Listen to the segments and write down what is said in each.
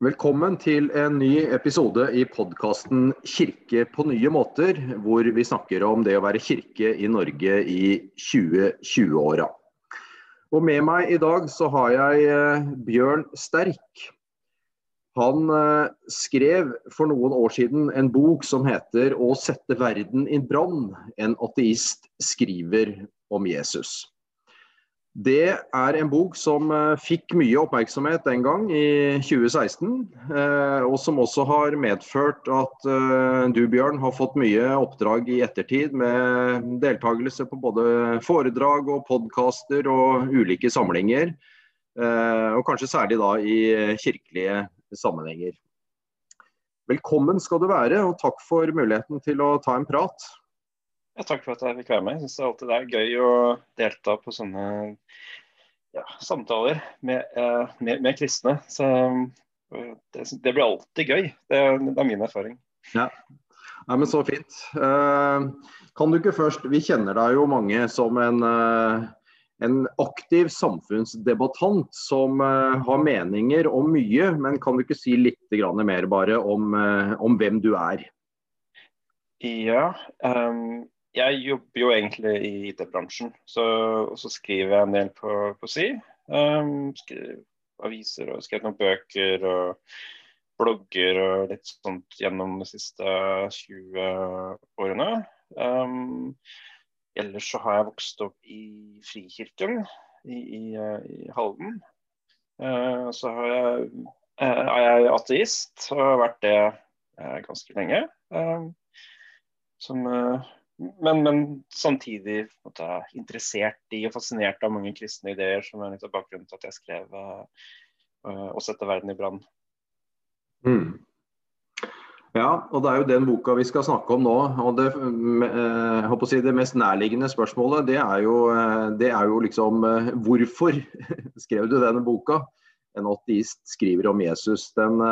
Velkommen til en ny episode i podkasten 'Kirke på nye måter', hvor vi snakker om det å være kirke i Norge i 2020-åra. Og Med meg i dag så har jeg eh, Bjørn Sterk. Han eh, skrev for noen år siden en bok som heter 'Å sette verden i brann'. En ateist skriver om Jesus. Det er en bok som eh, fikk mye oppmerksomhet den gang, i 2016. Eh, og som også har medført at eh, du, Bjørn, har fått mye oppdrag i ettertid med deltakelse på både foredrag og podkaster og ulike samlinger. Og kanskje særlig da i kirkelige sammenhenger. Velkommen skal du være, og takk for muligheten til å ta en prat. Ja, takk for at jeg fikk være med. Jeg syns alltid det er gøy å delta på sånne ja, samtaler med, eh, med, med, kristne. Så eh, det, det, blir alltid gøy. Det, det, er min erfaring. Ja. Nei, men Så fint. Uh, kan du ikke først, Vi kjenner deg jo mange som en, en aktiv samfunnsdebattant som har meninger om mye. Men kan du ikke si litt mer bare om, om hvem du er? Ja, um, jeg jobber jo egentlig i IT-bransjen, og så skriver jeg en del på, på si. Um, skriver aviser og skrevet noen bøker og blogger og litt sånt gjennom de siste 20 årene. Um, ellers så har jeg vokst opp i Frikirken i, i, i Halden. Uh, så jeg, uh, er jeg ateist og har vært det uh, ganske lenge. Um, som men, men, samtidig måte, interessert i og fascinert av mange kristne ideer, som er litt av bakgrunnen til at jeg skrev uh, 'Å sette verden i brann'. Mm. Ja, og det er jo den boka vi skal snakke om nå. og Det, eh, si, det mest nærliggende spørsmålet det er, jo, det er jo liksom Hvorfor skrev du denne boka? En ateist skriver om Jesus. Den,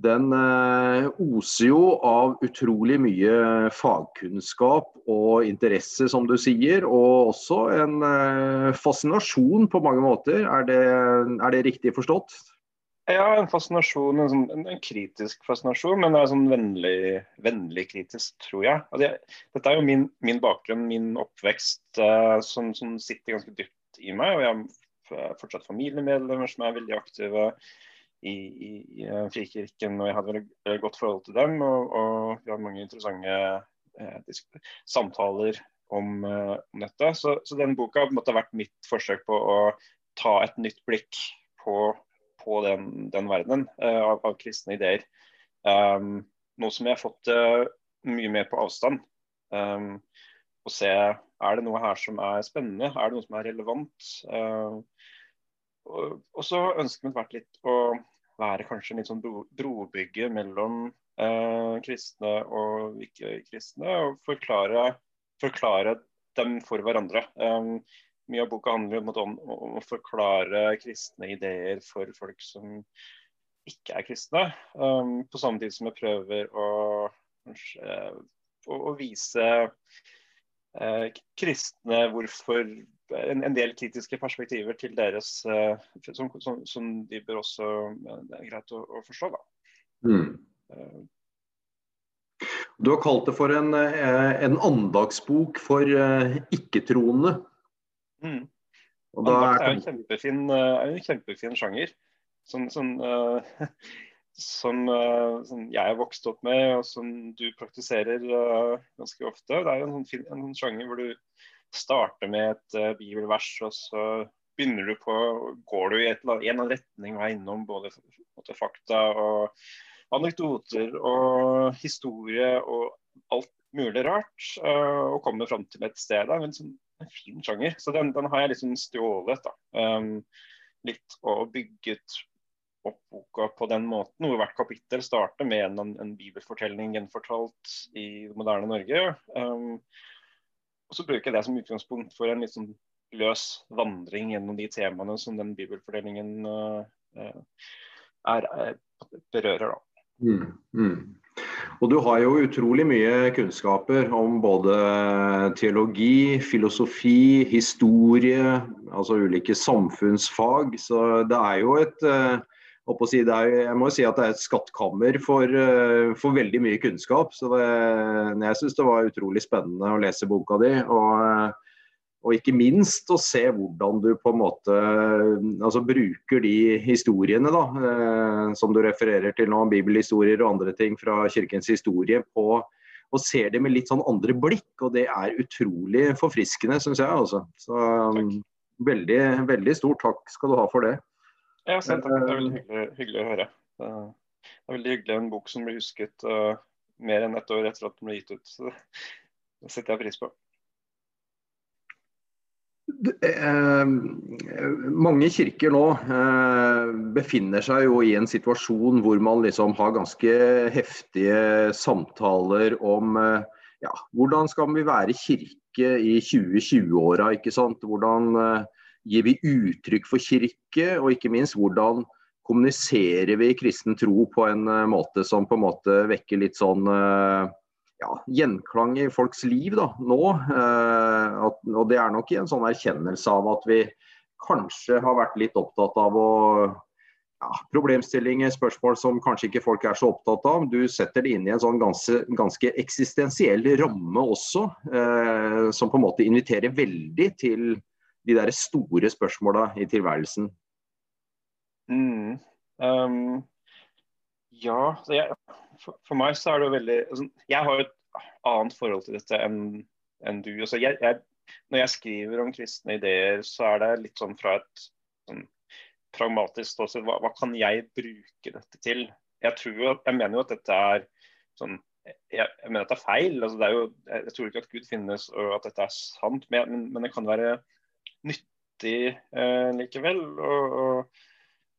den eh, oser jo av utrolig mye fagkunnskap og interesse, som du sier. Og også en eh, fascinasjon på mange måter. Er det, er det riktig forstått? Ja, en fascinasjon, en, sånn, en, kritisk fascinasjon, men det er sånn vennlig, vennlig kritisk, tror jeg. Altså, jeg. Dette er jo min, min bakgrunn, min oppvekst, uh, som, som, sitter ganske dypt i meg. Og jeg har fortsatt familiemedlemmer som er veldig aktive i, i, i eh, Frikirken, og jeg hadde veldig godt forhold til dem. Og, og vi hadde mange interessante eh, samtaler om, eh, om dette. Så, så denne boka måtte ha vært mitt forsøk på å ta et nytt blikk på, på den, den verdenen eh, av, av, kristne ideer. Um, noe som jeg har fått uh, mye mer på avstand. Um, og se er det noe her som er spennende, er det noe som er relevant. Uh, og, og så ønsker vi vært litt å være kanskje en litt sånn brobygge mellom eh, kristne og ikke-kristne, og forklare, forklare, dem for hverandre. Eh, mye av boka handler om, om, å forklare kristne ideer for folk som ikke er kristne. Eh, på samme tid som jeg prøver å, kanskje, å, å vise eh, kristne hvorfor en, en, del kritiske perspektiver til deres uh, som, som, som, de bør også uh, Det er greit å, å forstå, da. Mm. Uh, du har kalt det for en, en andagsbok for ikke-troende. Mm. Andakt er jo en kjempefin, en kjempefin sjanger. Sånn, sånn, som, som, jeg har vokst opp med, og som du praktiserer ganske ofte. Det er en sånn, en sånn sjanger hvor du starter med et uh, bibelvers, og så begynner du på Går du i et, en eller annen retning og er innom både måte, fakta og anekdoter og historie og alt mulig rart, uh, og kommer fram til et sted. Det er en, sånn, en fin sjanger. Så den, den, har jeg liksom stjålet. Um, litt og bygget opp boka på den måten, hvor hvert kapittel starter med en, en bibelfortelling gjenfortalt i det moderne Norge. Um, og så bruker jeg det som utgangspunkt for en litt sånn løs vandring gjennom de temaene som den bibelfordelingen uh, er, er, berører. Da. Mm, mm. Og Du har jo utrolig mye kunnskaper om både teologi, filosofi, historie, altså ulike samfunnsfag. Så det er jo et uh, Er, jeg må si at det er et skattkammer for, eh, for veldig mye kunnskap. så det, Jeg syns det var utrolig spennende å lese boka di. Og, og, ikke minst å se hvordan du på en måte altså bruker de historiene da, eh, som du refererer til nå, bibelhistorier og andre ting fra kirkens historie, på, og ser det med litt sånn andre blikk. Og det er utrolig forfriskende, syns jeg. Altså. Så veldig, veldig stor takk skal du ha for det. Ja, sant, det er veldig hyggelig, hyggelig, å høre. Det er veldig hyggelig en bok som blir husket uh, mer enn ett år etter at den ble gitt ut. Så det setter jeg pris på. Eh, mange kirker nå eh, befinner seg jo i en situasjon hvor man liksom har ganske heftige samtaler om eh, ja, hvordan skal vi være kirke i 2020-åra. Hvordan eh, gir vi uttrykk for kirke, og ikke minst hvordan kommuniserer vi kristen tro på en uh, måte som på en måte vekker litt sånn uh, ja, gjenklang i folks liv da, nå. At, og det er nok i en sånn erkjennelse av at vi kanskje har vært litt opptatt av å ja, problemstillinger, spørsmål som kanskje ikke folk er så opptatt av. Du setter det inn i en sånn ganske, ganske eksistensiell ramme også, som på en måte inviterer veldig til de der store spørsmåla i tilværelsen? Mm. Um, ja, jeg, for, for, meg så er det jo veldig altså, Jeg har et annet forhold til dette enn en du. Altså, jeg, jeg, når jeg skriver om kristne ideer, så er det litt sånn fra et sånn, pragmatisk ståsted. Hva, hva, kan jeg bruke dette til? Jeg, tror, jeg mener jo at dette er sånn jeg, jeg, mener at det er feil. Altså, det er jo, jeg, tror ikke at Gud finnes og at dette er sant, men, men det kan være nyttig eh, likevel. Og, og,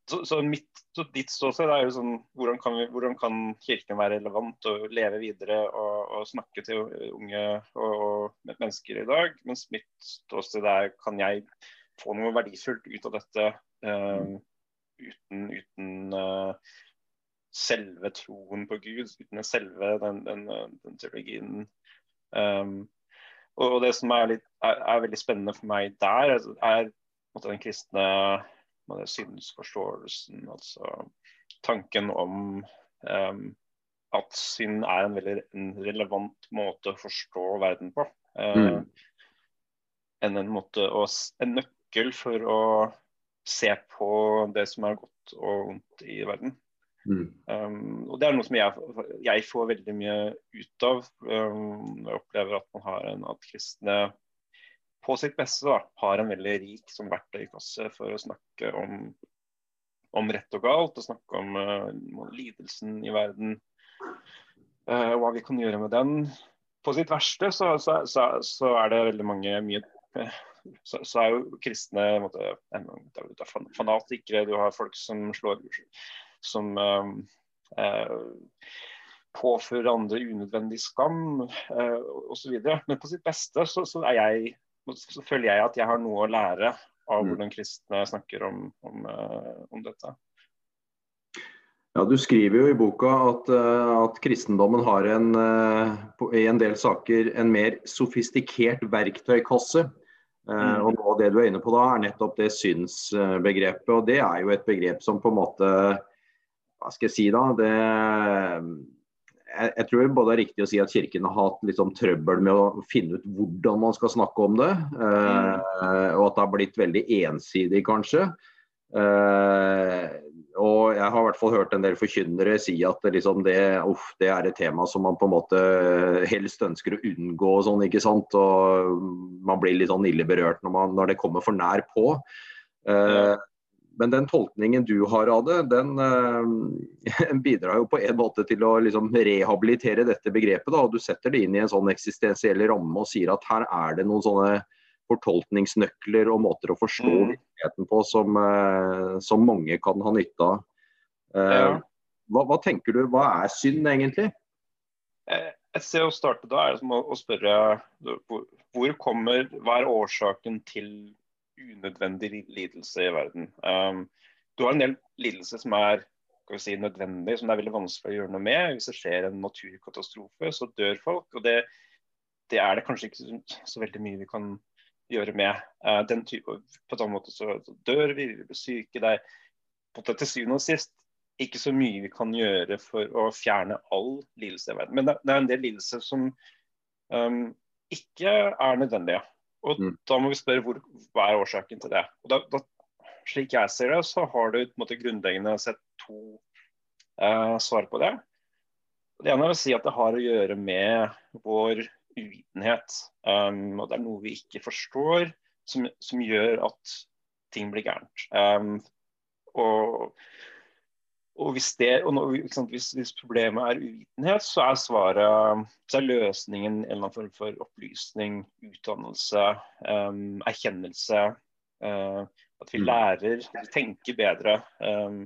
så, så, mitt, så ditt ståsted er jo sånn hvordan kan, vi, hvordan kan, kirken være relevant og leve videre og, og snakke til unge og, og, mennesker i dag? Mens mitt ståsted er kan jeg få noe verdifullt ut av dette eh, uten, uten uh, selve troen på Gud, uten selve den, den, den teologien. Um, og det som er, litt, er, er, veldig spennende for meg der, er, er den kristne synsforståelsen. Altså tanken om um, at synd er en veldig en relevant måte å forstå verden på. Uh, mm. enn en, måte å, en nøkkel for å se på det som er godt og vondt i verden. Mm. Um, og Det er noe som jeg, jeg, får veldig mye ut av. Um, jeg opplever at man har en, at kristne på sitt beste da, har en veldig rik som verktøykasse for å snakke om, om rett og galt, og snakke om uh, lidelsen i verden. Uh, hva vi kan gjøre med den. På sitt verste så, så, så, så er det veldig mange mye så, så, er jo kristne måte, fanatikere, du har folk som slår som eh, påfører andre unødvendig skam eh, osv. Men på sitt beste så, så, jeg, så, føler jeg at jeg har noe å lære av mm. hvordan kristne snakker om, om, eh, om dette. Ja, Du skriver jo i boka at, eh, at kristendommen har en, i en del saker en mer sofistikert verktøykasse. Mm. Og noe av det du er inne på da, er nettopp det synsbegrepet. og Det er jo et begrep som på en måte hva skal jeg si da, det, jeg, jeg, tror både det er riktig å si at Kirken har hatt litt sånn trøbbel med å finne ut hvordan man skal snakke om det. Eh, mm. og at det har blitt veldig ensidig, kanskje. Eh, og jeg har i hvert fall hørt en del forkynnere si at det, liksom det, uff, det, er et tema som man på en måte helst ønsker å unngå. og sånn, ikke sant? Og man blir litt sånn ille berørt når, man, når det kommer for nær på. Eh, men den tolkningen du har av det, den uh, bidrar jo på en måte til å liksom, rehabilitere dette begrepet. Da. Du setter det inn i en sånn eksistensiell ramme og sier at her er det noen sånne fortolkningsnøkler og måter å forstå mm. virkeligheten på som, uh, som, mange kan ha nytte av. Uh, ja. hva, hva, tenker du, hva er synd egentlig? Jeg ser å starte da er som å, å spørre hvor kommer, hva er årsaken til unødvendig lidelse i verden. Um, du har en del lidelse som er si, nødvendig, som det er veldig vanskelig å gjøre noe med. Hvis det skjer en naturkatastrofe, så dør folk. og det, det er det kanskje ikke så, veldig mye vi kan gjøre med. Uh, den type, på samme måte så, så dør vi, vi blir syke. Det er, til syvende og sist ikke så mye vi kan gjøre for å fjerne all lidelse i verden. Men det, det er en del lidelse som um, ikke er nødvendige. Og mm. da må vi spørre hvor, hva er årsaken til det. Og da, da, slik jeg ser det, så har du måte grunnleggende sett to eh, svar på det. Det ene er å si at det har å gjøre med vår uvitenhet. Um, og det er noe vi ikke forstår, som, som gjør at ting blir gærent. Um, og, og, hvis, det, og når, hvis, hvis, problemet er uvitenhet, så er svaret så er løsningen en eller annen form for opplysning, utdannelse, um, erkjennelse. Uh, at vi mm. lærer, tenker bedre. Um,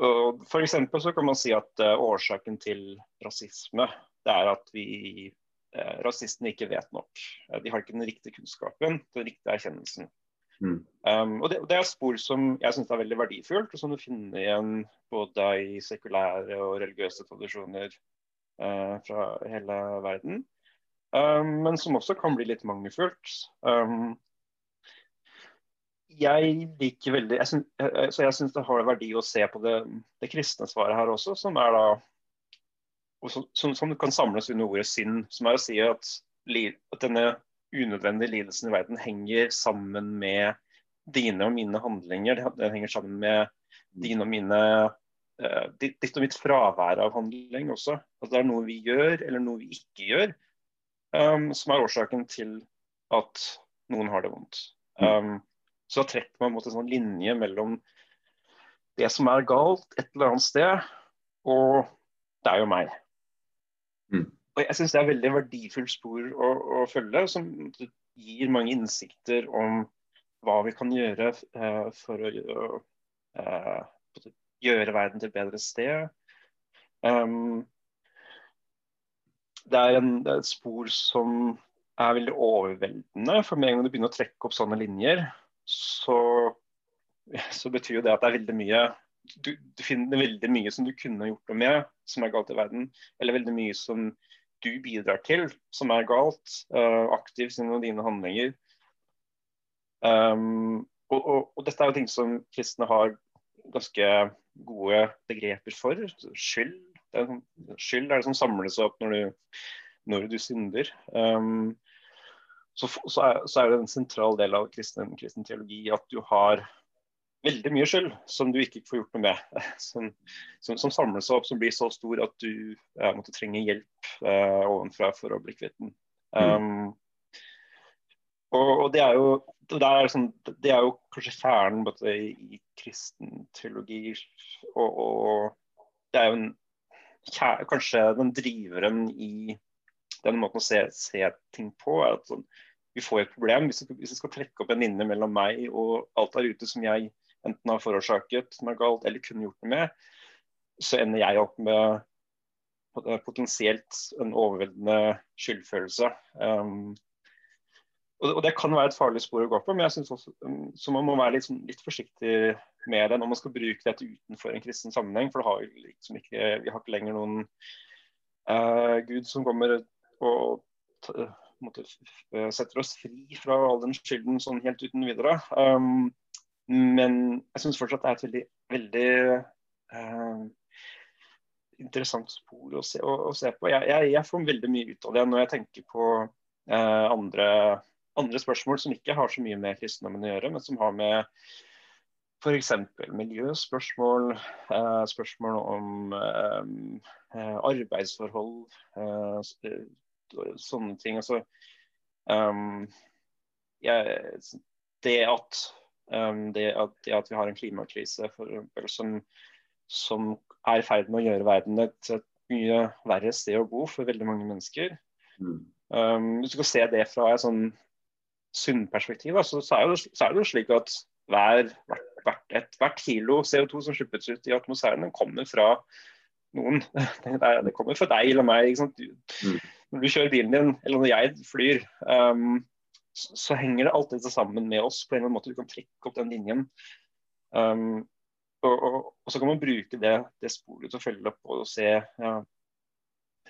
og for så kan man si at uh, årsaken til rasisme det er at vi uh, rasistene ikke vet nok. De har ikke den riktige kunnskapen, den riktige erkjennelsen. Mm. Um, og, det, det, er spor som jeg syns er veldig verdifullt, og som du finner igjen både i sekulære og religiøse tradisjoner fra hele verden. Um, men som også kan bli litt mangelfullt. Um, jeg liker veldig jeg synes, Så jeg syns det har verdi å se på det, det, kristne svaret her også, som er da som, som, kan samles under ordet synd. Som er å si at, at denne unødvendige lidelsen i verden henger sammen med dine og mine handlinger. Den henger sammen med dine og mine uh, ditt og mitt fravær av handling også. At det er noe vi gjør, eller noe vi ikke gjør, um, som er årsaken til at noen har det vondt. Mm. Um, så da trekker man en sånn linje mellom det som er galt et eller annet sted, og det er jo meg. Mm. Og Jeg syns det er veldig verdifullt spor å, å, følge, som gir mange innsikter om hva vi kan gjøre uh, for å uh, gjøre verden til et bedre sted. Um, det, er en, det er et spor som er veldig overveldende. For med en gang du begynner å trekke opp sånne linjer, så, så betyr jo det at det er veldig mye du, du, finner veldig mye som du kunne gjort noe med, som er galt i verden. Eller veldig mye som du bidrar til, som er galt. Uh, aktivt gjennom dine handlinger. Um, og, og, og, dette er jo ting som kristne har ganske gode begreper for. Skyld. Er, sånn, skyld er det som samles opp når du, når du synder. Um, så, så, er, så, er, det en sentral del av kristen, kristen, teologi at du har veldig mye skyld som du ikke får gjort noe med. Som, som, som samler seg opp, som blir så stor at du eh, måtte trenge hjelp eh, ovenfra for å bli kvitt den. Um, og, og, det er jo det er, sånn, det er jo kanskje kjernen i, i kristen teologi. Og, og, det er jo en, kanskje den driveren i den måten å se, se ting på. er at sånn, vi får et problem. Hvis vi, hvis vi skal trekke opp en linje mellom meg og alt der ute som jeg enten har forårsaket noe galt eller kunne gjort noe med, så ender jeg opp med potensielt en overveldende skyldfølelse. Um, og, det kan være et farlig spor å gå på, men jeg synes også, um, så man må være litt, sånn, litt, forsiktig med det når man skal bruke dette utenfor en kristen sammenheng. For har liksom ikke, vi har ikke lenger noen uh, Gud som kommer og måte, eh, setter oss fri fra all den skylden sånn helt uten videre. Um, men jeg syns fortsatt det er et veldig, veldig uh, interessant spor å se, å, å se på. Jeg, jeg, jeg, får veldig mye ut av det når jeg tenker på uh, andre, andre, spørsmål som ikke har så mye med kristendommen å gjøre, men som har med F.eks. miljøspørsmål, uh, spørsmål om arbeidsforhold, sånne ting. Altså, um, jeg, det, at, det, at, det, at, vi har en klimakrise for eksempel, som, som er i ferd med å gjøre verden et, et, mye verre sted å bo for veldig mange mennesker. Mm. Um, hvis du skal se det fra et sånn sunnperspektiv, så, så, er det, så er det jo slik at hver, hvert, et, hvert kilo CO2 som slippes ut i atmosfæren, kommer fra noen. Det, kommer fra deg eller meg. Du, mm når du kjører bilen din, eller når jeg flyr, um, så, så, henger det alltid sammen med oss på en eller annen måte. Du kan trekke opp den linjen. Um, og, og, og, så kan man bruke det, det sporet til å følge opp og se ja,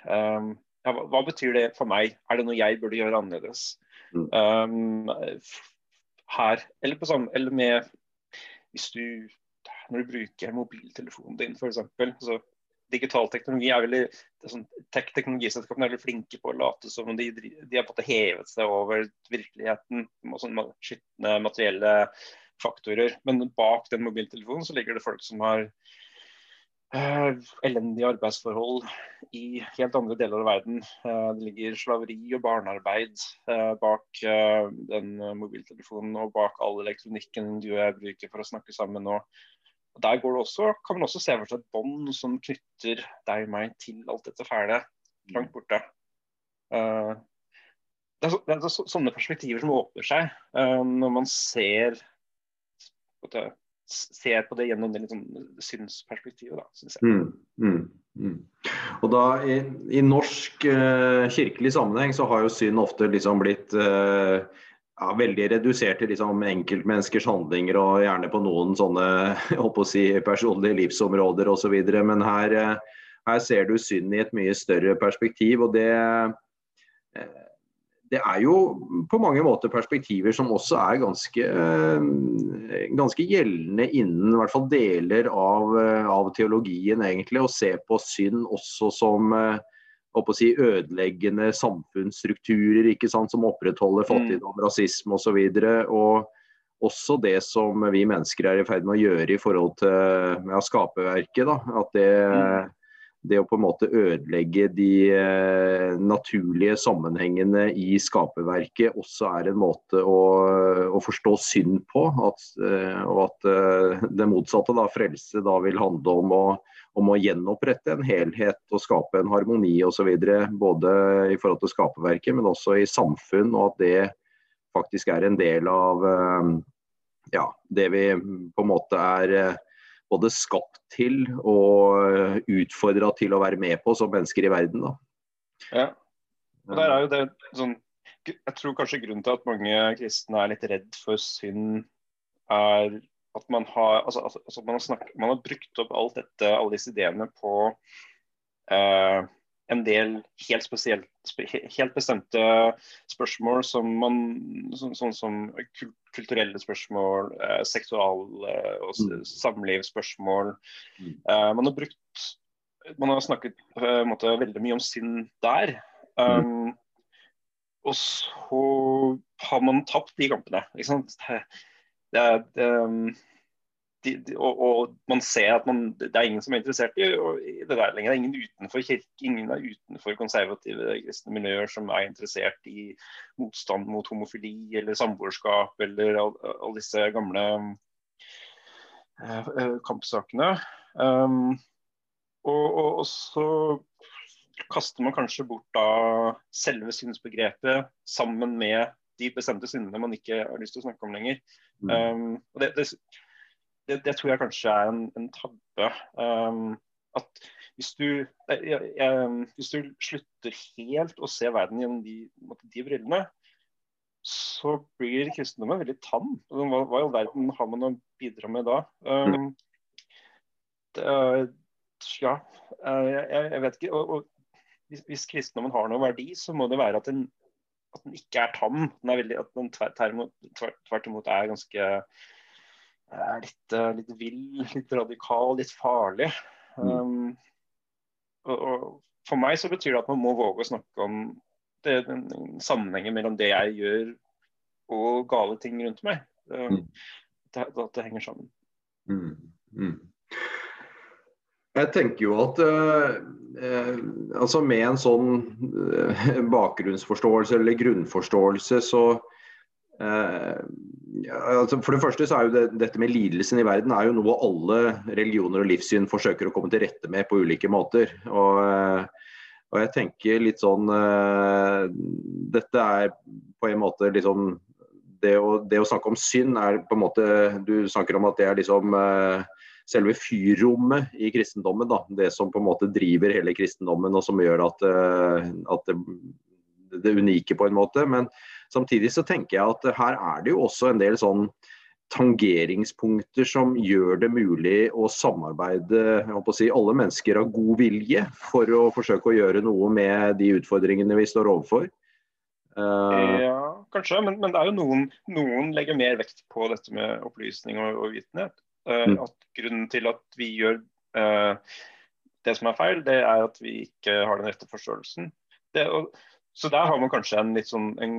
um, ja, hva, hva, betyr det for meg? Er det noe jeg burde gjøre annerledes? Mm. Um, her, eller, på samme, eller med Hvis du når du bruker mobiltelefonen din f.eks. Altså, digital teknologi er veldig sånn, Teknologiselskapene er veldig flinke på å late som om de, de har fått hevet seg over virkeligheten. Sånn, skitne materielle faktorer. Men bak den mobiltelefonen så ligger det folk som har uh, elendige arbeidsforhold i helt andre deler av verden. Uh, det ligger slaveri og barnearbeid uh, bak den mobiltelefonen og bak all elektronikken du og jeg bruker for å snakke sammen nå. Og Der går det også, kan man også se for seg et bånd som knytter deg og meg til alt dette fæle langt borte. Uh, det, er så, det, er så, sånne perspektiver som åpner seg uh, når man ser, ser på det gjennom det sånn synsperspektivet, da, syns jeg. Mm, mm, mm. Og da I, i norsk uh, kirkelig sammenheng så har jo synd ofte liksom blitt uh, ja, veldig redusert til liksom enkeltmenneskers handlinger og gjerne på noen sånne si, personlige livsområder osv. Men her, eh, her, ser du synd i et mye større perspektiv. og det, eh, det er jo på mange måter perspektiver som også er ganske, eh, ganske gjeldende innen i hvert fall deler av, av teologien, egentlig. Å se på synd også som å si, ødeleggende samfunnsstrukturer ikke sant, som opprettholder mm. fattigdom, mm. rasisme osv. Og, så og også det som vi mennesker er i ferd med å gjøre i forhold til ja, skaperverket. Da. At det, mm. Det, å på en måte ødelegge de eh, naturlige sammenhengene i skaperverket også er en måte å, å forstå synd på. At, eh, og at eh, det motsatte, da, frelse, da vil handle om å om å gjenopprette en helhet og skape en harmoni osv. Både i forhold til skaperverket, men også i samfunn. Og at det faktisk er en del av ja, det vi på en måte er både skapt til og utfordra til å være med på som mennesker i verden. Da. Ja, og der er jo det sånn Jeg tror kanskje grunnen til at mange kristne er litt redd for synd, er at man har, altså, altså, altså man, har snakket, man har brukt opp alt dette, alle disse ideene på eh, en del helt spesielt, helt bestemte spørsmål som man Sånn, sånn som kulturelle spørsmål, eh, seksual- eh, og mm. samlivsspørsmål. Mm. Eh, man har brukt Man har snakket eh, måte, veldig mye om sinn der. Um, mm. Og så har man tapt de kampene. Ikke sant? det, det, um, de, de, og, og, man ser at man, det er ingen som er interessert i, i det der lenger. Det er ingen utenfor kirke, ingen er utenfor konservative kristne miljøer som er interessert i motstand mot homofili eller samboerskap eller alle disse gamle uh, kampsakene. Um, og, og, og, så kaster man kanskje bort da selve synsbegrepet sammen med de bestemte syndene man ikke har lyst til å snakke om lenger. Mm. Um, og det, det, det, det, tror jeg kanskje er en, en tabbe. Um, at hvis du, jeg, jeg, hvis du, slutter helt å se verden gjennom de, de brillene, så blir kristendommen veldig tam. Altså, hva, hva, i all verden har man å bidra med da? Um, det, ja, jeg, jeg, vet ikke. Og, og hvis, hvis, kristendommen har noen verdi, så må det være at den at den ikke er tam. Den er veldig, at den tvert, tvert imot er ganske er litt, eh, litt, vill, litt radikal, litt farlig. Mm. Um, og, og, For meg så betyr det at man må våge å snakke om det, den, sammenhengen mellom det jeg gjør og gale ting rundt meg. Um, mm. det, at det henger sammen. Mm. mm. Jeg tenker jo at eh, eh, altså med en sånn eh, bakgrunnsforståelse eller grunnforståelse, så altså For det første så er jo det, dette med lidelsen i verden er jo noe alle religioner og livssyn forsøker å komme til rette med på ulike måter. Og, eh, og jeg tenker litt sånn uh, Dette er på en måte liksom det å, det å, snakke om synd er på en måte Du snakker om at det er liksom uh, selve fyrrommet i kristendommen. Da. Det som på en måte driver hele kristendommen og som gjør at, uh, at det, det unike på en måte. Men samtidig så tenker jeg at her er det jo også en del sånn tangeringspunkter som gjør det mulig å samarbeide å si, alle mennesker av god vilje for å forsøke å gjøre noe med de utfordringene vi står overfor. Uh, ja, kanskje, men, men, det er jo noen, noen legger mer vekt på dette med opplysning og, og vitenhet. Uh, at grunnen til at vi gjør uh, det som er feil, det er at vi ikke har den rette forståelsen. Det, og, så der har man kanskje en litt sånn en,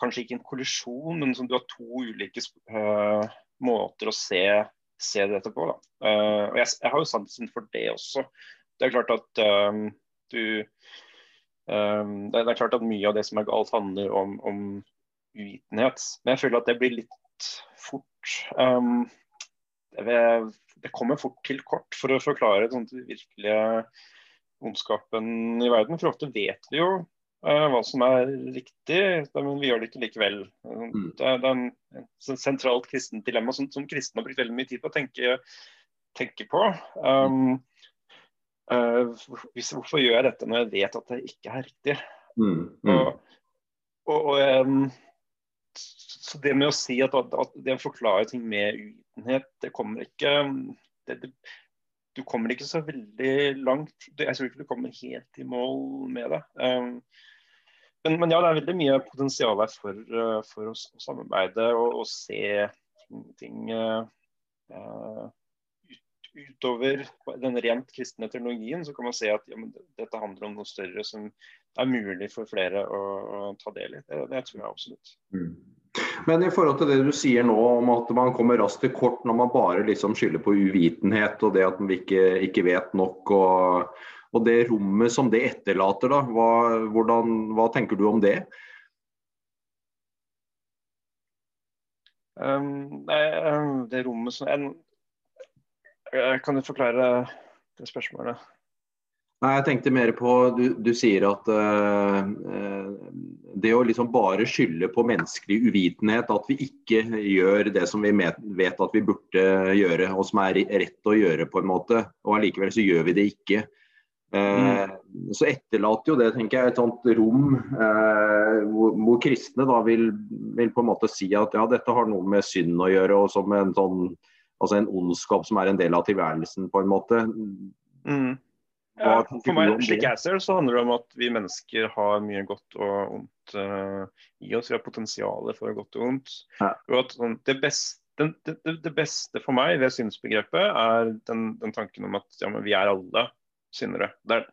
Kanskje ikke en kollisjon, men som du har to ulike uh, måter å se, se dette på. Da. og jeg, jeg, har jo sansen for det også. Det er klart at um, du um, det, er klart at mye av det som er galt, handler om, om uvitenhet. Men jeg føler at det blir litt fort um, det kommer fort til kort for å forklare den virkelige ondskapen i verden. For ofte vet vi jo uh, hva som er riktig, men vi gjør det ikke likevel. Mm. Det, er, en sentralt kristent dilemma som, som kristne har brukt veldig mye tid på å tenke, tenke på. Um, uh, hvorfor gjør jeg dette når jeg vet at det ikke er riktig? Mm. Mm. Og, og, og um, så det med å si at, at, det å forklare ting med uvitenhet, det kommer ikke det, det, Du kommer ikke så veldig langt. Jeg tror ikke du kommer helt i mål med det. Um, men, men, ja, det er veldig mye potensial her for, uh, for å, å, samarbeide og, og se ting, ting uh, ut, utover den rent kristne teologien. Så kan man se at ja, dette handler om noe større som er mulig for flere å, å ta del i. Det, det tror jeg absolutt. Mm. Men i forhold til det du sier nå om at man kommer raskt til kort når man bare liksom skylder på uvitenhet og det at man ikke, ikke vet nok, og, og, det rommet som det etterlater, da, hva, hvordan, hva tenker du om det? Um, det rommet som jeg Kan du forklare det spørsmålet? Nei, jeg tenkte mer på Du, du sier at uh, det å liksom bare skylde på menneskelig uvitenhet, at vi ikke gjør det som vi vet at vi burde gjøre, og som er rett å gjøre, på en måte, og allikevel så gjør vi det ikke. Mm. Så etterlater jo det tenker jeg, et sånt rom hvor, hvor, kristne da vil, vil, på en måte si at ja, dette har noe med synd å gjøre, og som en sånn altså en ondskap som er en del av tilværelsen, på en måte. Mm. Ja, for meg, slik jeg ser det, så handler det om at vi mennesker har mye godt og ondt uh, i oss. Vi har potensial for godt og ondt. Ja. Og at, sånn, det, beste, det, det, det, beste, for meg ved synsbegrepet er den, den tanken om at ja, vi er alle syndere. Er,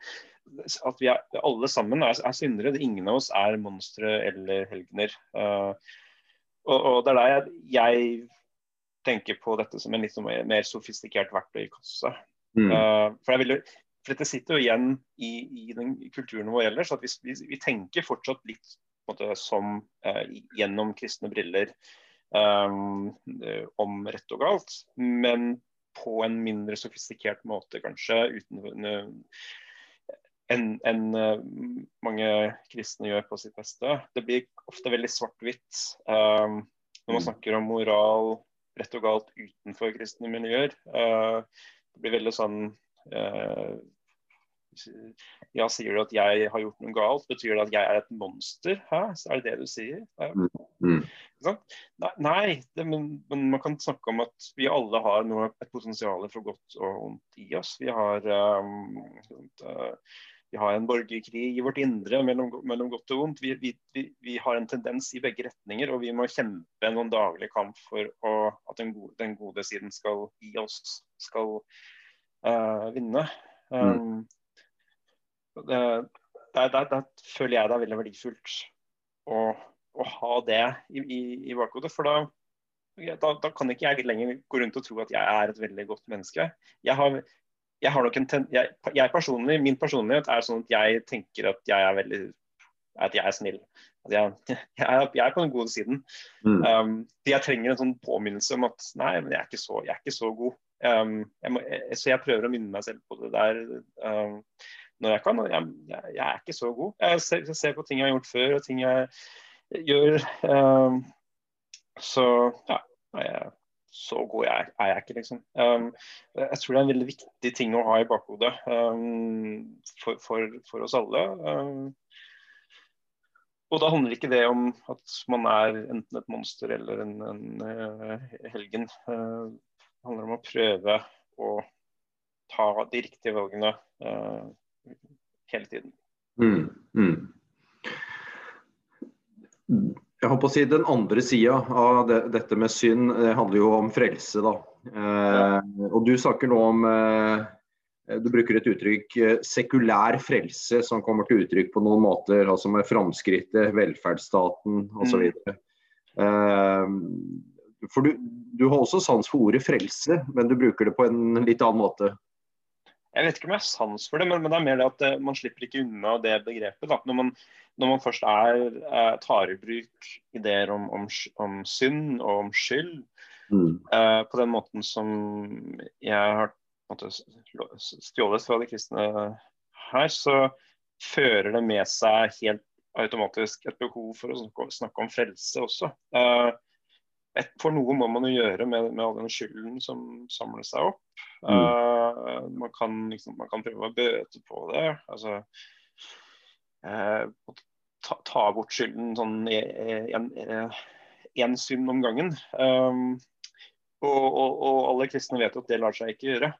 at vi er, alle sammen er, er syndere. Ingen av oss er monstre eller helgener. Uh, og, og, det er der jeg, jeg, tenker på dette som en litt mer, mer sofistikert verktøykasse. Mm. Uh, for jeg vil, for dette sitter jo igjen i, i den kulturen vår ellers. at vi, vi, vi tenker fortsatt litt måte, som eh, gjennom kristne briller um, om rett og galt. Men på en mindre sofistikert måte, kanskje. uten enn en, uh, mange kristne gjør på sitt beste. Det blir ofte veldig svart-hvitt um, når man mm. snakker om moral, rett og galt utenfor kristne miljøer. Uh, det blir veldig sånn ja, sier du at jeg har gjort noe galt, betyr det at jeg er et monster? Hæ? Så er det det du sier? Mm. mm. Nei, det, men, men, man kan snakke om at vi alle har noe, et potensial for godt og vondt i oss. Vi har, um, vi har en borgerkrig i vårt indre mellom, mellom godt og vondt. Vi, vi, vi, vi, har en tendens i begge retninger, og vi må kjempe en sånn daglig kamp for å, at den gode, den gode, siden skal gi oss skal uh, vinne. Mm. Um, mm der, der, der, føler jeg det er veldig verdifullt å, å ha det i, i, i bakhodet. For da, da, da, kan ikke jeg lenger gå rundt og tro at jeg er et veldig godt menneske. Jeg har, jeg har nok en ten, jeg, jeg, personlig, Min personlighet er sånn at jeg tenker at jeg er veldig at jeg er snill. At jeg, jeg, er, jeg, er, på den gode siden. Mm. Um, jeg trenger en sånn påminnelse om at nei, men jeg er ikke så, er ikke så god. Um, må, så jeg prøver å minne meg selv på det der. Um, når jeg kan. Jeg, jeg, jeg, er ikke så god. Jeg ser, jeg ser, på ting jeg har gjort før, og ting jeg gjør. Um, så ja, jeg, så god jeg, er jeg ikke, liksom. Um, jeg tror det er en veldig viktig ting å ha i bakhodet um, for, for, for, oss alle. Um, og da handler ikke det om at man er enten et monster eller en, en en helgen. Det handler om å prøve å ta de riktige valgene. Uh, hele tiden. Mm, mm. jeg håper å si Den andre sida av det, dette med synd det handler jo om frelse. da. Eh, og Du snakker nå om eh, Du bruker et uttrykk eh, sekulær frelse, som kommer til uttrykk på noen måter. altså Med framskrittet, velferdsstaten osv. Mm. Eh, for du, du, har også sans for ordet frelse, men du bruker det på en litt annen måte. Jeg vet ikke om jeg har sans for det, men, men, det er mer det at eh, man slipper ikke unna det begrepet. Da. Når, man, når man først er, er, tar i bruk ideer om, om, om synd og om skyld, mm. uh, på den måten som jeg har måte, stjålet fra de kristne her, så fører det med seg helt automatisk et behov for å snakke, snakke om frelse også. Uh, et, for noe må man jo gjøre med, med all den skylden som samler seg opp. Mm. Uh, man, kan, liksom, man, kan, prøve å bøte på det. Altså, uh, ta, ta, bort skylden sånn én synd om gangen. Um, og, og, og, alle kristne vet at det lar seg ikke gjøre.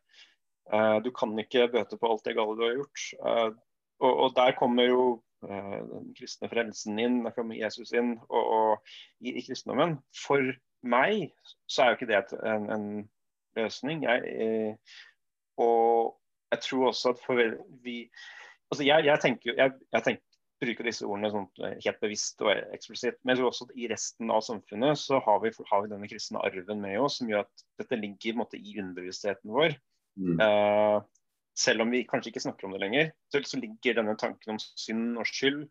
Uh, du kan ikke bøte på alt det gale du har gjort. Og, og, der kommer jo den kristne frelsen inn, da kommer Jesus inn og, og i, i, kristendommen. For meg så er jo ikke det en, en løsning. Jeg, eh, og jeg tror også at for vi altså jeg, jeg, tenker, jeg, jeg tenker, bruker disse ordene sånn helt bevisst og eksplisitt. Men jeg tror også at i resten av samfunnet så har vi, har vi denne kristne arven med oss, som gjør at dette ligger måte, i underbevisstheten vår. Mm. Uh, selv om vi kanskje ikke snakker om det lenger, så, så ligger denne tanken om synd og skyld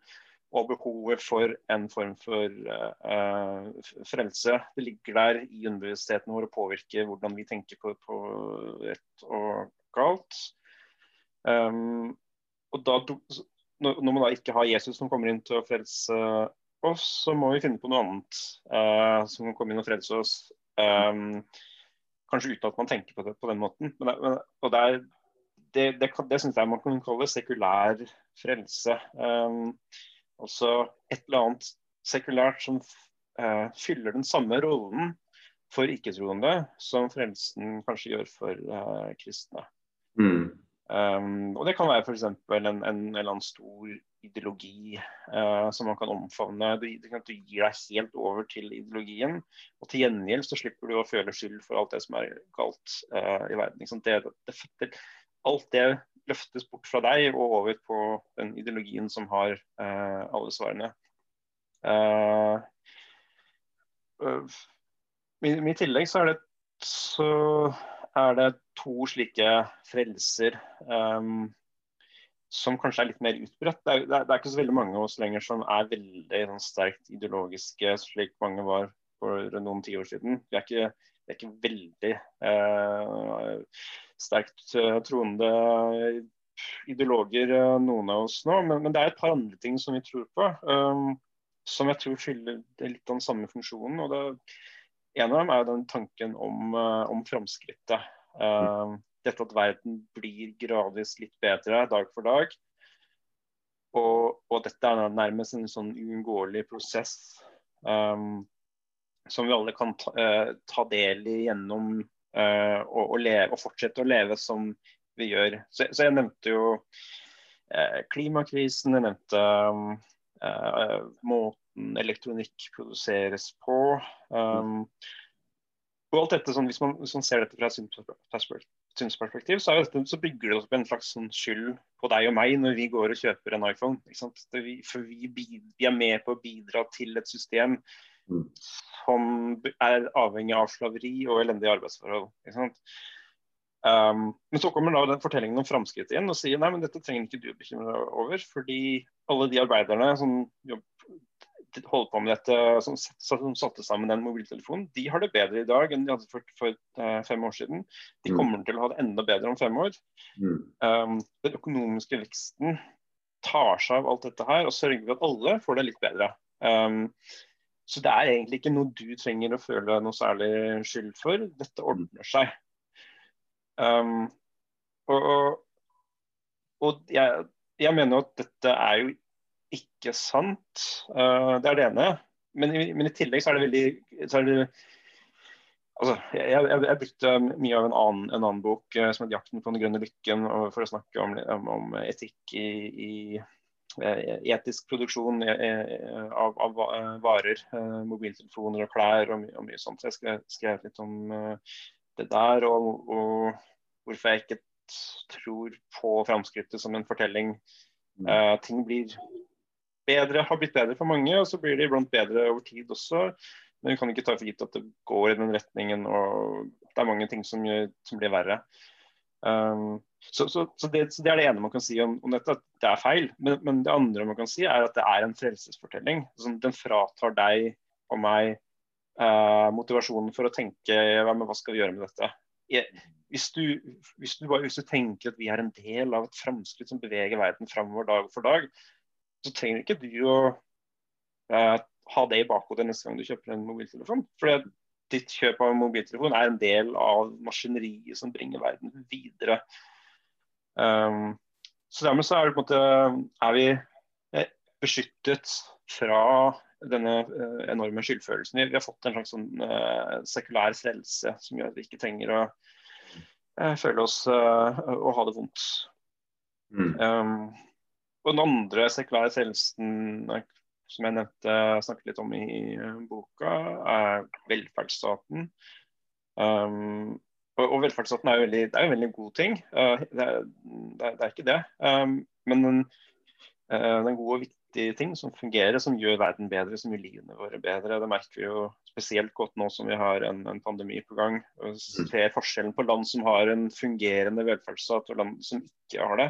og behovet for en form for uh, frelse. Det ligger der i underbevisstheten vår og påvirker hvordan vi tenker på, på rett og galt. Um, og da, når man da ikke har Jesus som kommer inn til å frelse oss, så må vi finne på noe annet uh, som kan komme inn og frelse oss. Um, kanskje uten at man tenker på det på den måten. Men, men, og det, er, det, det, det syns jeg man kan kalle sekulær frelse. Um, Altså et eller annet sekulært som uh, fyller den samme rollen for ikke-troende som frelsen kanskje gjør for uh, kristne. Mm. Um, og Det kan være f.eks. En, en, en eller annen stor ideologi uh, som man kan omfavne. Du, du, du, gir deg helt over til ideologien, og til gjengjeld så slipper du å føle skyld for alt det som er galt uh, i verden. Det, det, det, alt det løftes bort fra deg og over på den ideologien som har uh, alle svarene. Uh, uh, I, tillegg så er, det, så er det to slike frelser um, som kanskje er litt mer utbredt. Det er, det er, ikke så veldig mange av oss lenger som er veldig sånn, sterkt ideologiske, slik mange var for noen tiår siden. Vi er ikke, vi er ikke veldig eh, sterkt uh, troende ideologer, uh, noen av oss nå. Men, men, det er et par andre ting som vi tror på, um, som jeg tror fyller litt den samme funksjonen. og det, En av dem er den tanken om, om framskrittet. Um, dette at verden blir gradvis litt bedre dag for dag. Og, og dette er nærmest en sånn uunngåelig prosess um, som vi alle kan ta, ta del i gjennom og, og, leve, og, fortsette å leve som vi gjør. Så, så jeg nevnte jo uh, klimakrisen, jeg nevnte uh, måten elektronikk produseres på. Um, og alt dette, sånn, Hvis man, hvis man ser dette fra et synsperspektiv, så, så, bygger det opp en slags sånn skyld på deg og meg når vi går og kjøper en iPhone. Vi, for vi, vi, er med på å bidra til et system som er avhengig av slaveri og elendige arbeidsforhold. Um, men så kommer da den fortellingen om framskrittet igjen og sier nei, men dette trenger ikke du bekymre deg over. Fordi alle de arbeiderne som holder på med dette, som, som satte sammen den mobiltelefonen, de har det bedre i dag enn de hadde for, for uh, fem år siden. De mm. kommer til å ha det enda bedre om fem år. Mm. Um, den økonomiske veksten tar seg av alt dette her og sørger for at alle får det litt bedre. Um, så det er egentlig ikke noe du trenger å føle noe særlig skyld for. Dette ordner seg. Um, og, og, jeg, jeg, mener at dette er jo ikke sant. Uh, det er det ene. Men, men, i tillegg så er det veldig er det, altså, jeg, jeg, jeg, brukte mye av en annen, en annen bok uh, som heter 'Jakten på den grønne lykken' for å snakke om, om, om etikk i, i etisk produksjon av, av, varer, mobiltelefoner og klær og, og mye sånt. Så Jeg skrev, skrev litt om det der, og, og, hvorfor jeg ikke tror på framskrittet som en fortelling. Uh, ting blir bedre, har blitt bedre for mange, og så blir det iblant bedre over tid også. Men vi kan ikke ta for gitt at det går i den retningen, og det er mange ting som, som blir verre. Um, så, så, så, det, så, det, er det ene man kan si om, om dette, at det er feil. Men, men, det andre man kan si, er at det er en frelsesfortelling. Sånn, den fratar deg og meg eh, motivasjonen for å tenke hva, hva skal vi gjøre med dette. Hvis, du, hvis, du, hvis, du, tenker at vi er en del av et framskritt som beveger verden framover dag for dag, så trenger ikke du å eh, ha det i bakhodet neste gang du kjøper en mobiltelefon. For ditt kjøp av en mobiltelefon er en del av maskineriet som bringer verden videre. Um, så dermed så er, det, på en måte, er vi eh, beskyttet fra denne uh, enorme skyldfølelsen. Vi har fått en slags sånn, uh, sekulær frelse som gjør at vi ikke trenger å uh, føle oss å ha det vondt. Mm. Um, og den andre sekulære frelsen som jeg nevnte, snakket litt om i eh, boka, er velferdsstaten. Um, og, og, velferdsstaten er jo veldig, det er en veldig god ting, uh, det, er, det, er, det, er, ikke det. Um, men den, uh, det er og viktige ting som fungerer, som gjør verden bedre, som gjør livene våre bedre. Det merker vi jo spesielt godt nå som vi har en, en pandemi på gang. og ser forskjellen på land som har en fungerende velferdsstat og land som ikke har det.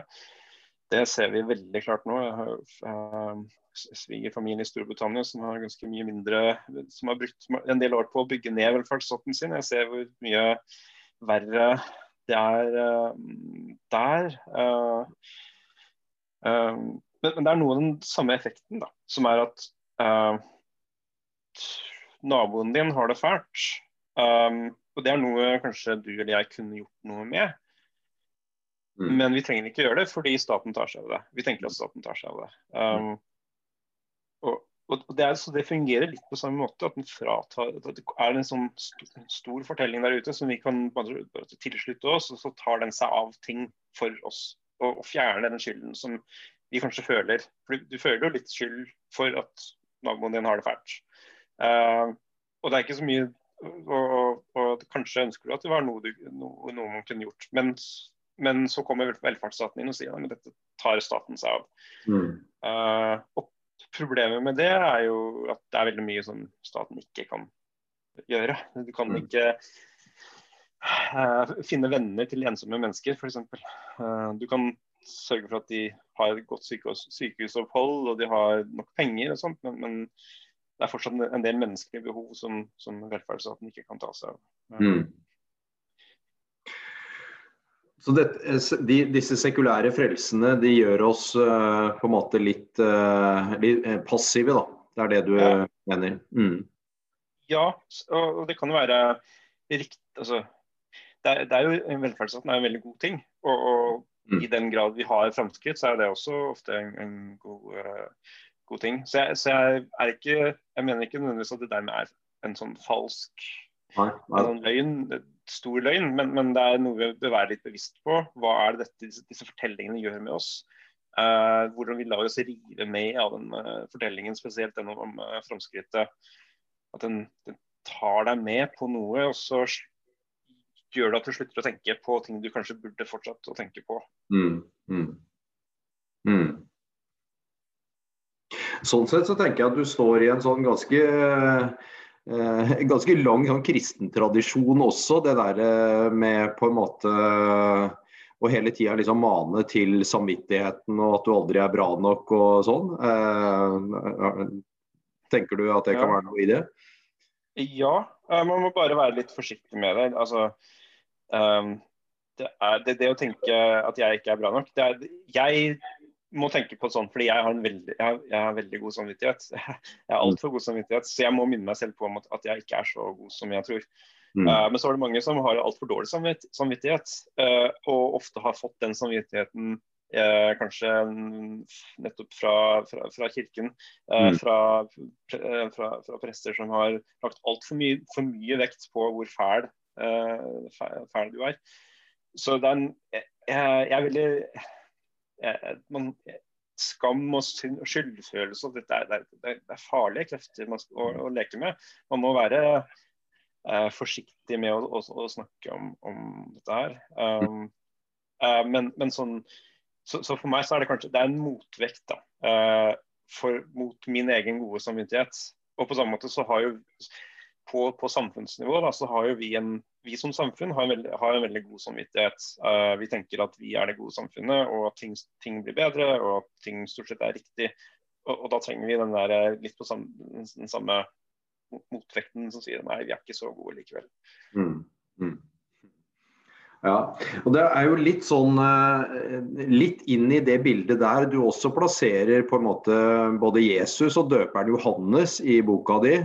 Det ser vi veldig klart nå. Jeg har uh, svigerfamilie i Storbritannia som har ganske mye mindre som har brukt en del år på å bygge ned velferdsstaten sin. Jeg ser hvor mye verre det er uh, der. Uh, uh, men, det er noe av den samme effekten, da, som er at naboen din har det fælt. Og det er noe kanskje du eller jeg kunne gjort noe med. Mm. Men vi trenger ikke gjøre det fordi staten tar seg av det. Vi tenker at staten tar seg av det. Og det, er, det, fungerer litt på samme måte. at den fratar, at Det er en sånn stor fortelling der ute som vi kan bare tilslutte oss, og så tar den seg av ting for oss. Og, og fjerner den skylden som vi kanskje føler. For du, du føler jo litt skyld for at naboen din har det fælt. Uh, og det er ikke så mye og, og, kanskje ønsker du at det var noe, du, noe, noe man kunne gjort. Men, men, så kommer velferdsstaten inn og sier at dette tar staten seg av. Mm. Uh, og Problemet med det er jo at det er veldig mye som staten ikke kan gjøre. Du kan mm. ikke uh, finne venner til ensomme mennesker, f.eks. Uh, du kan sørge for at de har et godt sykehus, sykehusopphold og de har nok penger og sånt, men, men, det er fortsatt en del menneskelige behov som, som velferdsstaten ikke kan ta seg av. Mm. Så det, de, disse sekulære frelsene de gjør oss uh, på en måte litt, uh, litt, eh, passive, da. Det er det du ja. mener? Mm. Ja, og det kan jo være riktig altså, det, er, det er jo Velferdsstaten er en veldig god ting. Og, og mm. i den grad vi har framskritt, så er det også ofte en, en god, uh, god, ting. Så jeg, så jeg, ikke Jeg mener ikke nødvendigvis at det dermed er en sånn falsk nei, nei. En løgn stor løgn, men, men, det er noe vi bør være litt bevisst på. Hva er det dette, disse, disse fortellingene gjør med oss? Uh, hvordan vi lar oss rive med av den uh, fortellingen, spesielt den om uh, framskrittet. At den, den, tar deg med på noe, og så gjør det at du slutter å tenke på ting du kanskje burde fortsatt å tenke på. Mm, mm. Mm. Sånn sett så tenker jeg at du står i en sånn ganske eh, ganske lang sånn kristentradisjon også, det der eh, med på en måte å hele tida liksom mane til samvittigheten og at du aldri er bra nok og sånn. Eh, tenker du at det kan være noe i det? Ja, eh, man må bare være litt forsiktig med det. Altså, um, det, er, det, det, å tenke at jeg ikke er bra nok det er, Jeg må tenke på sånn, fordi jeg har, veldig, jeg har, jeg har veldig, god samvittighet. Jeg har altfor god samvittighet, så jeg må minne meg selv på at jeg ikke er så god som jeg tror. Mm. Uh, men så er det mange som har altfor dårlig samvittighet, uh, og ofte har fått den samvittigheten uh, kanskje nettopp fra, fra, fra kirken. Mm. Fra, fra, prester som har lagt altfor mye, for mye vekt på hvor fæl, fæl, du er. Så den, jeg, jeg er veldig man, skam og skyldfølelse. og dette er, det, er, farlige krefter å, å, leke med. Man må være eh, forsiktig med å, å, å snakke om, om, dette her. Um, eh, men, men sånn, så, så, for meg så er det kanskje det er en motvekt da, eh, for, mot min egen gode samvittighet. Og på samme måte så har jo på, på samfunnsnivå da, så har jo vi, en, vi som samfunn har en, veldig, har en veldig god samvittighet. Uh, vi tenker at vi er det gode samfunnet, og at ting, ting, blir bedre, og at ting stort sett er riktig. Og, og da trenger vi den der, eh, litt på sam, den samme motvekten som sier nei, vi er ikke så gode likevel. Mm. Mm. Ja, og Det er jo litt sånn eh, litt inn i det bildet der du også plasserer på en måte både Jesus og døperen Johannes i boka di.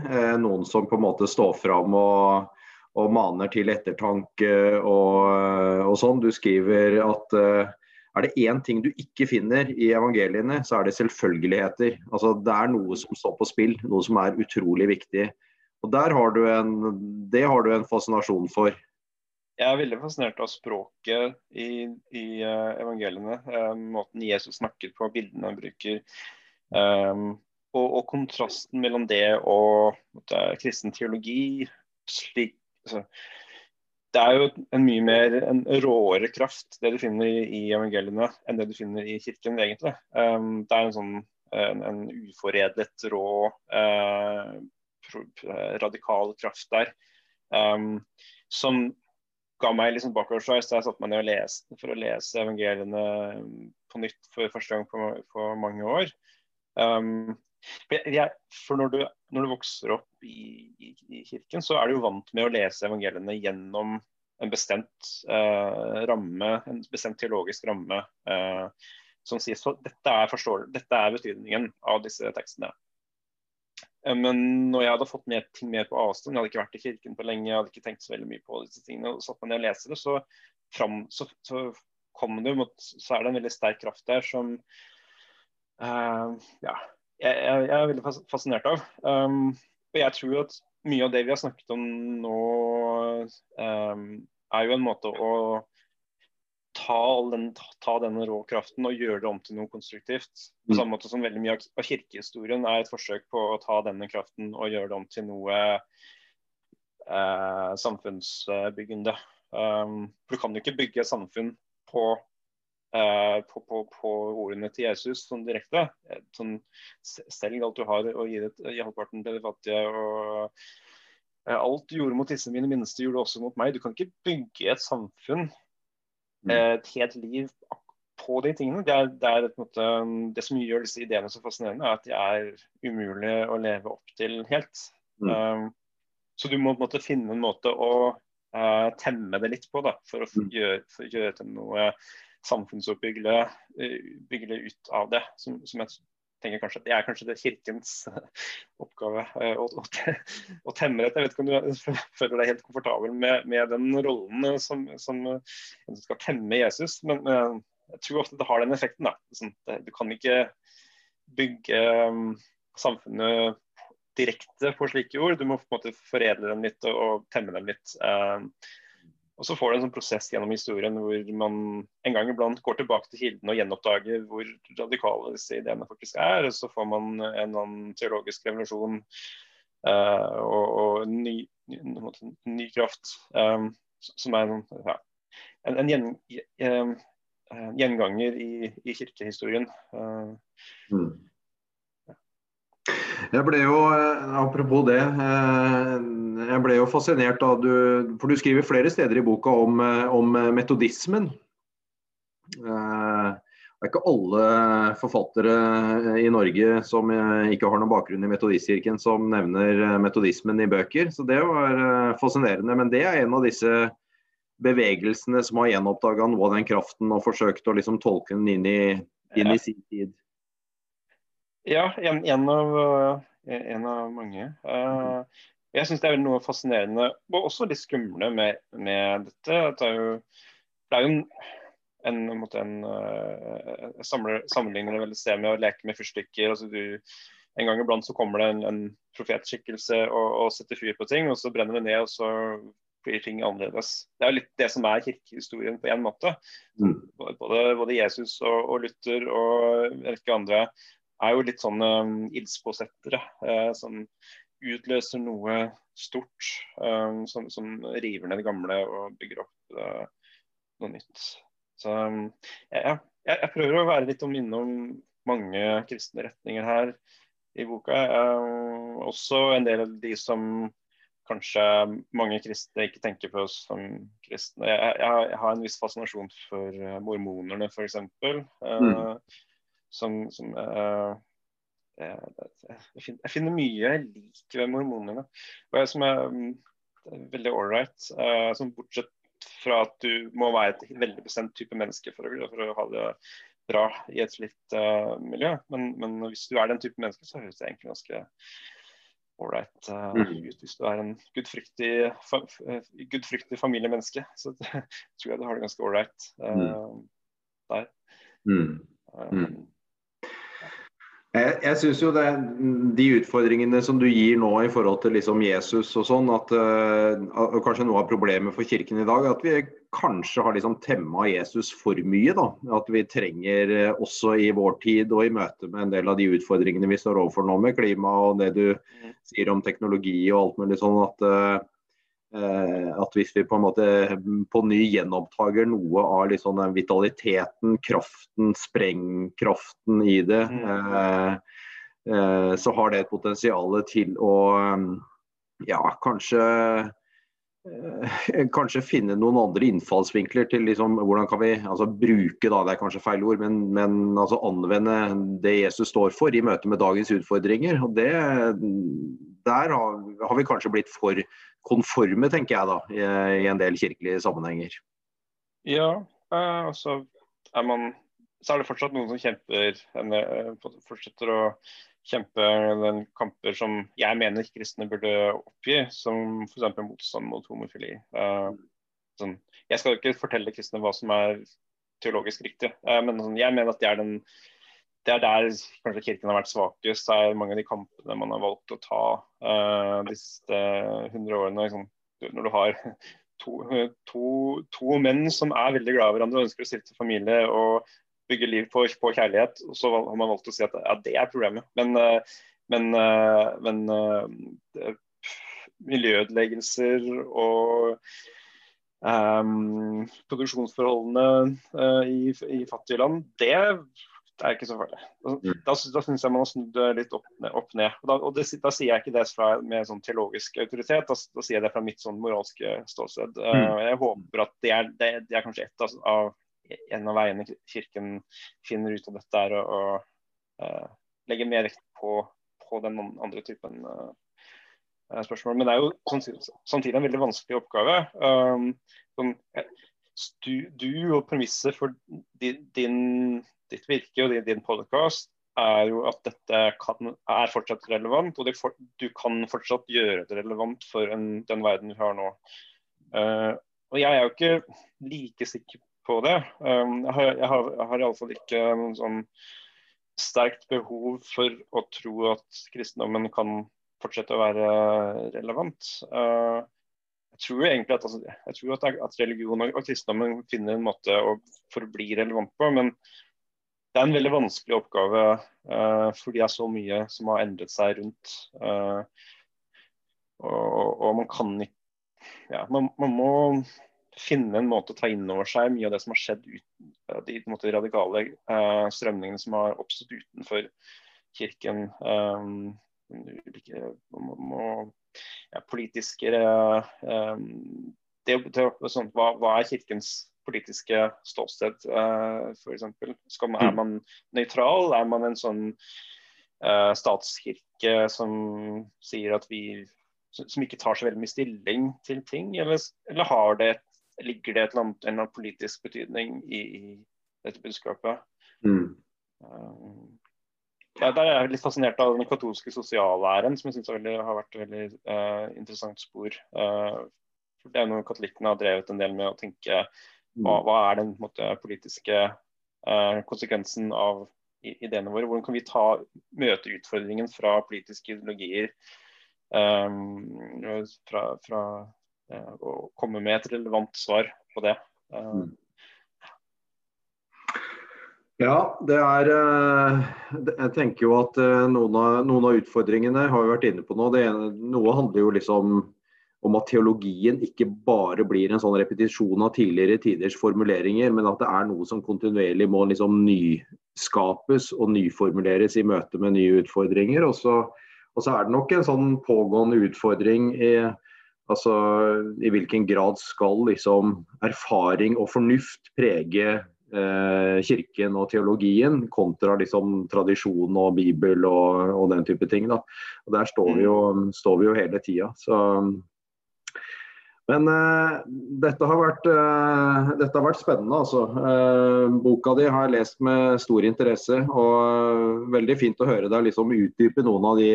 Noen som på en måte står fram og, og maner til ettertanke og, og, sånn. Du skriver at eh, er det én ting du ikke finner i evangeliene, så er det selvfølgeligheter. Altså Det er noe som står på spill, noe som er utrolig viktig. Og der har du en, Det har du en fascinasjon for jeg er veldig fascinert av språket i, i uh, evangeliene. Um, måten Jesus snakker på, bildene han bruker. Um, og, og, kontrasten mellom det og kristen teologi. Slik, altså, det er jo en mye mer en råere kraft, det du finner i, evangeliene, enn det du finner i kirken, egentlig. Um, det er en sånn en, en uforedlet, rå, uh, radikal kraft der. Um, som ga meg liksom bakoversveis da jeg satte meg ned og leste for å lese evangeliene um, på nytt for første gang på, på mange år. Um, for, jeg, for når, du, når, du, vokser opp i, i, i, kirken, så er du jo vant med å lese evangeliene gjennom en bestemt uh, ramme, en bestemt teologisk ramme. Uh, som sier så dette er, dette er betydningen av disse tekstene. Eh, men når jeg hadde fått med ting mer på avstand, jeg hadde ikke vært i kirken på lenge, jeg hadde ikke tenkt så veldig mye på disse tingene, og satt meg ned og leste det, så, fram, så, så, kom det mot, så er det en veldig sterk kraft der som uh, ja, jeg, jeg, er veldig fascinert av. Um, og jeg tror at mye av det vi har snakket om nå, um, er jo en måte å ta, den, ta denne rå kraften og gjøre det om til noe konstruktivt. På mm. samme måte som veldig mye av kirkehistorien er et forsøk på å ta denne kraften og gjøre det om til noe eh, samfunnsbyggende. Um, for Du kan jo ikke bygge et samfunn på, på, på, på, ordene til Jesus sånn direkte. Sånn, selg alt du har og gi, det, gi halvparten til de fattige. og eh, Alt du gjorde mot disse mine minste, gjorde du også mot meg. Du kan ikke bygge et samfunn Mm. Eh, et helt liv på de tingene. Det, er, det, er måte, det som gjør disse ideene så fascinerende, er at de er umulig å leve opp til helt. Mm. Um, så du må på en måte finne en måte å uh, temme det litt på da, for å mm. gjøre, for å gjøre til noe samfunnsoppbyggelig uh, ut av det. Som, som jeg tenker kanskje Det er kanskje det kirkens oppgave å, å, å temme dette. Jeg vet ikke om du føler deg helt komfortabel med, med den rollen som, som som, skal temme Jesus, men jeg tror ofte det har den effekten. Sånn, du kan ikke bygge samfunnet direkte på slike ord. Du må på en måte foredle dem litt og, temme dem litt. Og så får du en sånn prosess gjennom historien hvor man en gang iblant går tilbake til kildene og gjenoppdager hvor radikale disse ideene faktisk er. Og så får man en annen teologisk revolusjon uh, og, og ny, ny, ny, kraft um, som er ja, en, en gjen, uh, gjenganger i, i kirkehistorien. Uh, mm. Jeg ble jo, eh, Apropos det, eh, jeg ble jo fascinert av du For du skriver flere steder i boka om, eh, om metodismen. Det er ikke alle forfattere i Norge som ikke har noen bakgrunn i Metodistkirken som nevner metodismen i bøker, så det var fascinerende. Men det er en av disse bevegelsene som har gjenoppdaga noe av den kraften og forsøkt å liksom tolke den inn i, inn i sin tid. Ja, en, en, av, eh, en av, mange. Uh, jeg syns det er noe fascinerende og også litt skumle med, med dette. Det er jo, det er jo en, en, en uh, sammenligner sted med å leke med fyrstikker. Altså du, en gang iblant så kommer det en, en profetskikkelse og, og, setter fyr på ting, og så brenner det ned. og så blir ting annerledes. Det er jo litt det som er kirkehistorien på en måte. Mm. Både, både, Jesus og, og, Luther og en rekke andre er jo litt sånne um, ildspåsettere uh, som utløser noe stort. Um, som, som, river ned det gamle og bygger opp uh, noe nytt. Så um, ja, jeg, jeg, prøver å være litt om innom mange kristne retninger her i boka. Uh, også en del av de som kanskje mange kristne ikke tenker på som kristne. Jeg, jeg, jeg har en viss fascinasjon for mormonerne, f.eks. Uh, mm. Som, som uh, jeg, finner, mye jeg liker ved mormonerne. Og jeg, som er um, veldig ålreit. Uh, som bortsett fra at du må være et veldig bestemt type menneske for å, for å ha det bra i et slikt uh, miljø. Men, men, hvis du er den type menneske, så høres det egentlig ganske ålreit uh, ut hvis du er en gudfryktig, fa gudfryktig familiemenneske. Så tror jeg du har det ganske ålreit uh, der. Mm. Mm. Jeg, jeg synes jo det, De utfordringene som du gir nå i forhold til liksom Jesus og sånn, at uh, kanskje noe av problemet for kirken i dag, at vi kanskje har liksom temma Jesus for mye. da, At vi trenger uh, også i vår tid og i møte med en del av de utfordringene vi står overfor nå med klima og det du mm. sier om teknologi og alt mulig sånn, at Eh, at hvis vi på en måte på ny gjenopptaker noe av liksom den vitaliteten, kraften, sprengkraften i det, mm. eh, eh, så har det et potensial til å ja, kanskje kanskje finne noen andre innfallsvinkler til liksom, hvordan kan vi altså bruke, da, det er kanskje feil ord, men, men altså anvende det Jesus står for i møte med dagens utfordringer. og det, Der har, har vi kanskje blitt for konforme, tenker jeg da, i, i en del kirkelige sammenhenger. Ja, eh, så er man så er det fortsatt noen som kjemper eh, fortsetter å kjempe den kamper som jeg mener kristne burde oppgi, som f.eks. motstand mot homofili. Uh, sånn, jeg skal ikke fortelle kristne hva som er teologisk riktig, uh, men sånn, jeg mener at det er den det er der kanskje kirken har vært svakest. Det er mange av de kampene man har valgt å ta uh, de siste hundre årene. Liksom, når du har to, to, to, menn som er veldig glad i hverandre og ønsker å stifte familie og bygge liv på, på, kjærlighet, så har man valgt å si at ja, det er problemet. Men, uh, men, uh, men miljøødeleggelser og um, produksjonsforholdene i, i fattige land, det er ikke så farlig. Mm. Da, da syns jeg man har snudd litt opp, opp ned. Og, da, og det, da, sier jeg ikke det fra, med sånn teologisk autoritet, da, da, sier jeg det fra mitt sånn moralske ståsted. Mm. Uh, jeg håper at det er, det, det er kanskje et av, av, en av veiene Kirken finner ut av dette, er å uh, legge mer vekt på, på, den andre typen uh, spørsmål. Men det er jo samtidig, samtidig en veldig vanskelig oppgave. Um, som, du, du, og premisset for din, din ditt virke og din podkast er jo at dette kan, er fortsatt relevant, og for, du kan fortsatt gjøre det relevant for en, den verden vi har nå. Uh, og Jeg er jo ikke like sikker på det. Um, jeg har, jeg har, jeg har iallfall ikke noen sånn sterkt behov for å tro at kristendommen kan fortsette å være relevant. Uh, jeg tror egentlig at, altså, tror at, at religion og, og kristendommen finner en måte å forbli relevant på, men det er en veldig vanskelig oppgave uh, fordi det er så mye som har endret seg rundt. Uh, og, og, man kan ikke ja, man, man, må finne en måte å ta inn over seg mye av det som har skjedd uten, de måte, radikale uh, strømningene som har oppstått utenfor kirken. Um, ulike må, ja, politiske um, det, det, sånn, hva, hva er kirkens politiske ståsted, uh, f.eks. Er man nøytral? Er man en sånn uh, statskirke som sier at vi som ikke tar så veldig mye stilling til ting, eller, eller det, ligger det et annet, en eller annen politisk betydning i, i dette budskapet? Mm. Uh, ja, der er jeg litt fascinert av den katolske sosiallæren, som jeg syns har vært et veldig uh, interessant spor. Uh, det er noe katolikkene har drevet en del med å tenke hva, mm. hva er den måte, politiske eh, konsekvensen av ideene våre? Hvordan kan vi ta, møte utfordringen fra politiske ideologier Eh, fra, fra å komme med et relevant svar på det. Mm. Ja, det er Jeg tenker jo at noen av, noen av utfordringene har vi vært inne på nå. Det ene, noe handler jo liksom om at teologien ikke bare blir en sånn repetisjon av tidligere tiders formuleringer, men at det er noe som kontinuerlig må liksom nyskapes og nyformuleres i møte med nye utfordringer. Og så, og så er det nok en sånn pågående utfordring i, altså, i hvilken grad skal liksom erfaring og fornuft prege eh, kirken og teologien, kontra liksom tradisjon og bibel og, og den type ting. Da. Og Der står vi jo, står vi jo hele tida. Men uh, dette, har vært, uh, dette, har vært, spennende, altså. Uh, boka di har jeg lest med stor interesse. og Veldig fint å høre deg liksom utdype noen av de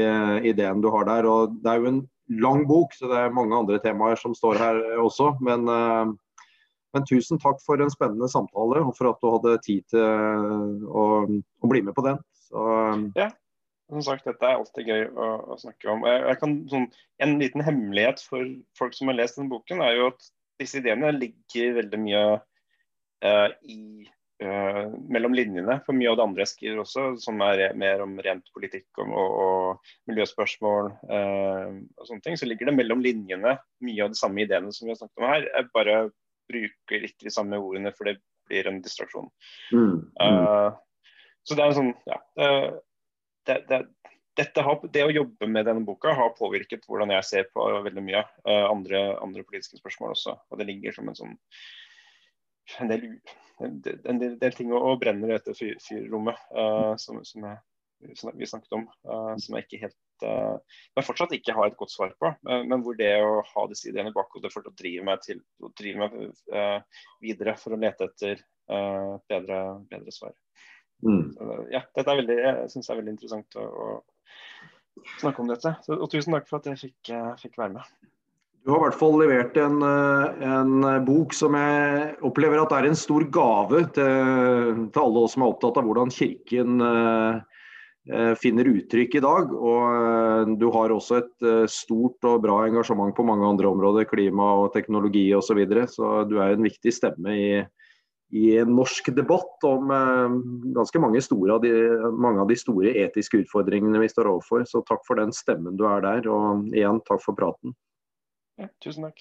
ideene du har der. og Det er jo en lang bok, så det er mange andre temaer som står her også. Men, men tusen takk for en spennende samtale, og for at du hadde tid til å, å bli med på den. Så, ja, som sagt, dette er alltid gøy å, å snakke om. Kan, sånn, en liten hemmelighet for folk som har lest denne boken, er jo at disse ideene ligger veldig mye uh, i, uh, mellom linjene for mye av det andre jeg skriver også, som er mer om rent politikk og, og, og miljøspørsmål uh, og sånne ting. Så ligger det mellom linjene mye av de samme ideene som vi har snakket om her. Jeg bare bruker ikke de samme ordene, for det blir en distraksjon. Mm, mm. så det er en sånn, ja det, det, har, det, å jobbe med denne boka har påvirket hvordan jeg ser på veldig mye uh, andre, andre, politiske spørsmål også. Og det ligger som en sånn en del, en del, en del ting og brenner i dette fyrrommet uh, som, som, som, vi snakket om, uh, som jeg ikke helt men fortsatt ikke har et godt svar på. men hvor det å ha disse ideene i bakhodet for å drive meg, til, driver drive meg videre for å lete etter bedre, bedre svar. Mm. Så, ja, dette er veldig, jeg syns det er veldig interessant å, å snakke om dette. Så, og tusen takk for at jeg fikk, uh, fikk, være med. Du har i hvert fall levert en, eh, en, bok som jeg opplever at er en stor gave til, til alle oss som er opptatt av hvordan Kirken finner uttrykk i dag. Og du har også et stort og bra engasjement på mange andre områder, klima og teknologi osv. Så, videre. så du er en viktig stemme i, i en norsk debatt om eh, ganske mange, av de, mange, av de, store etiske utfordringene vi står overfor. Så takk for den stemmen du er der, og igjen takk for praten. Ja, tusen takk.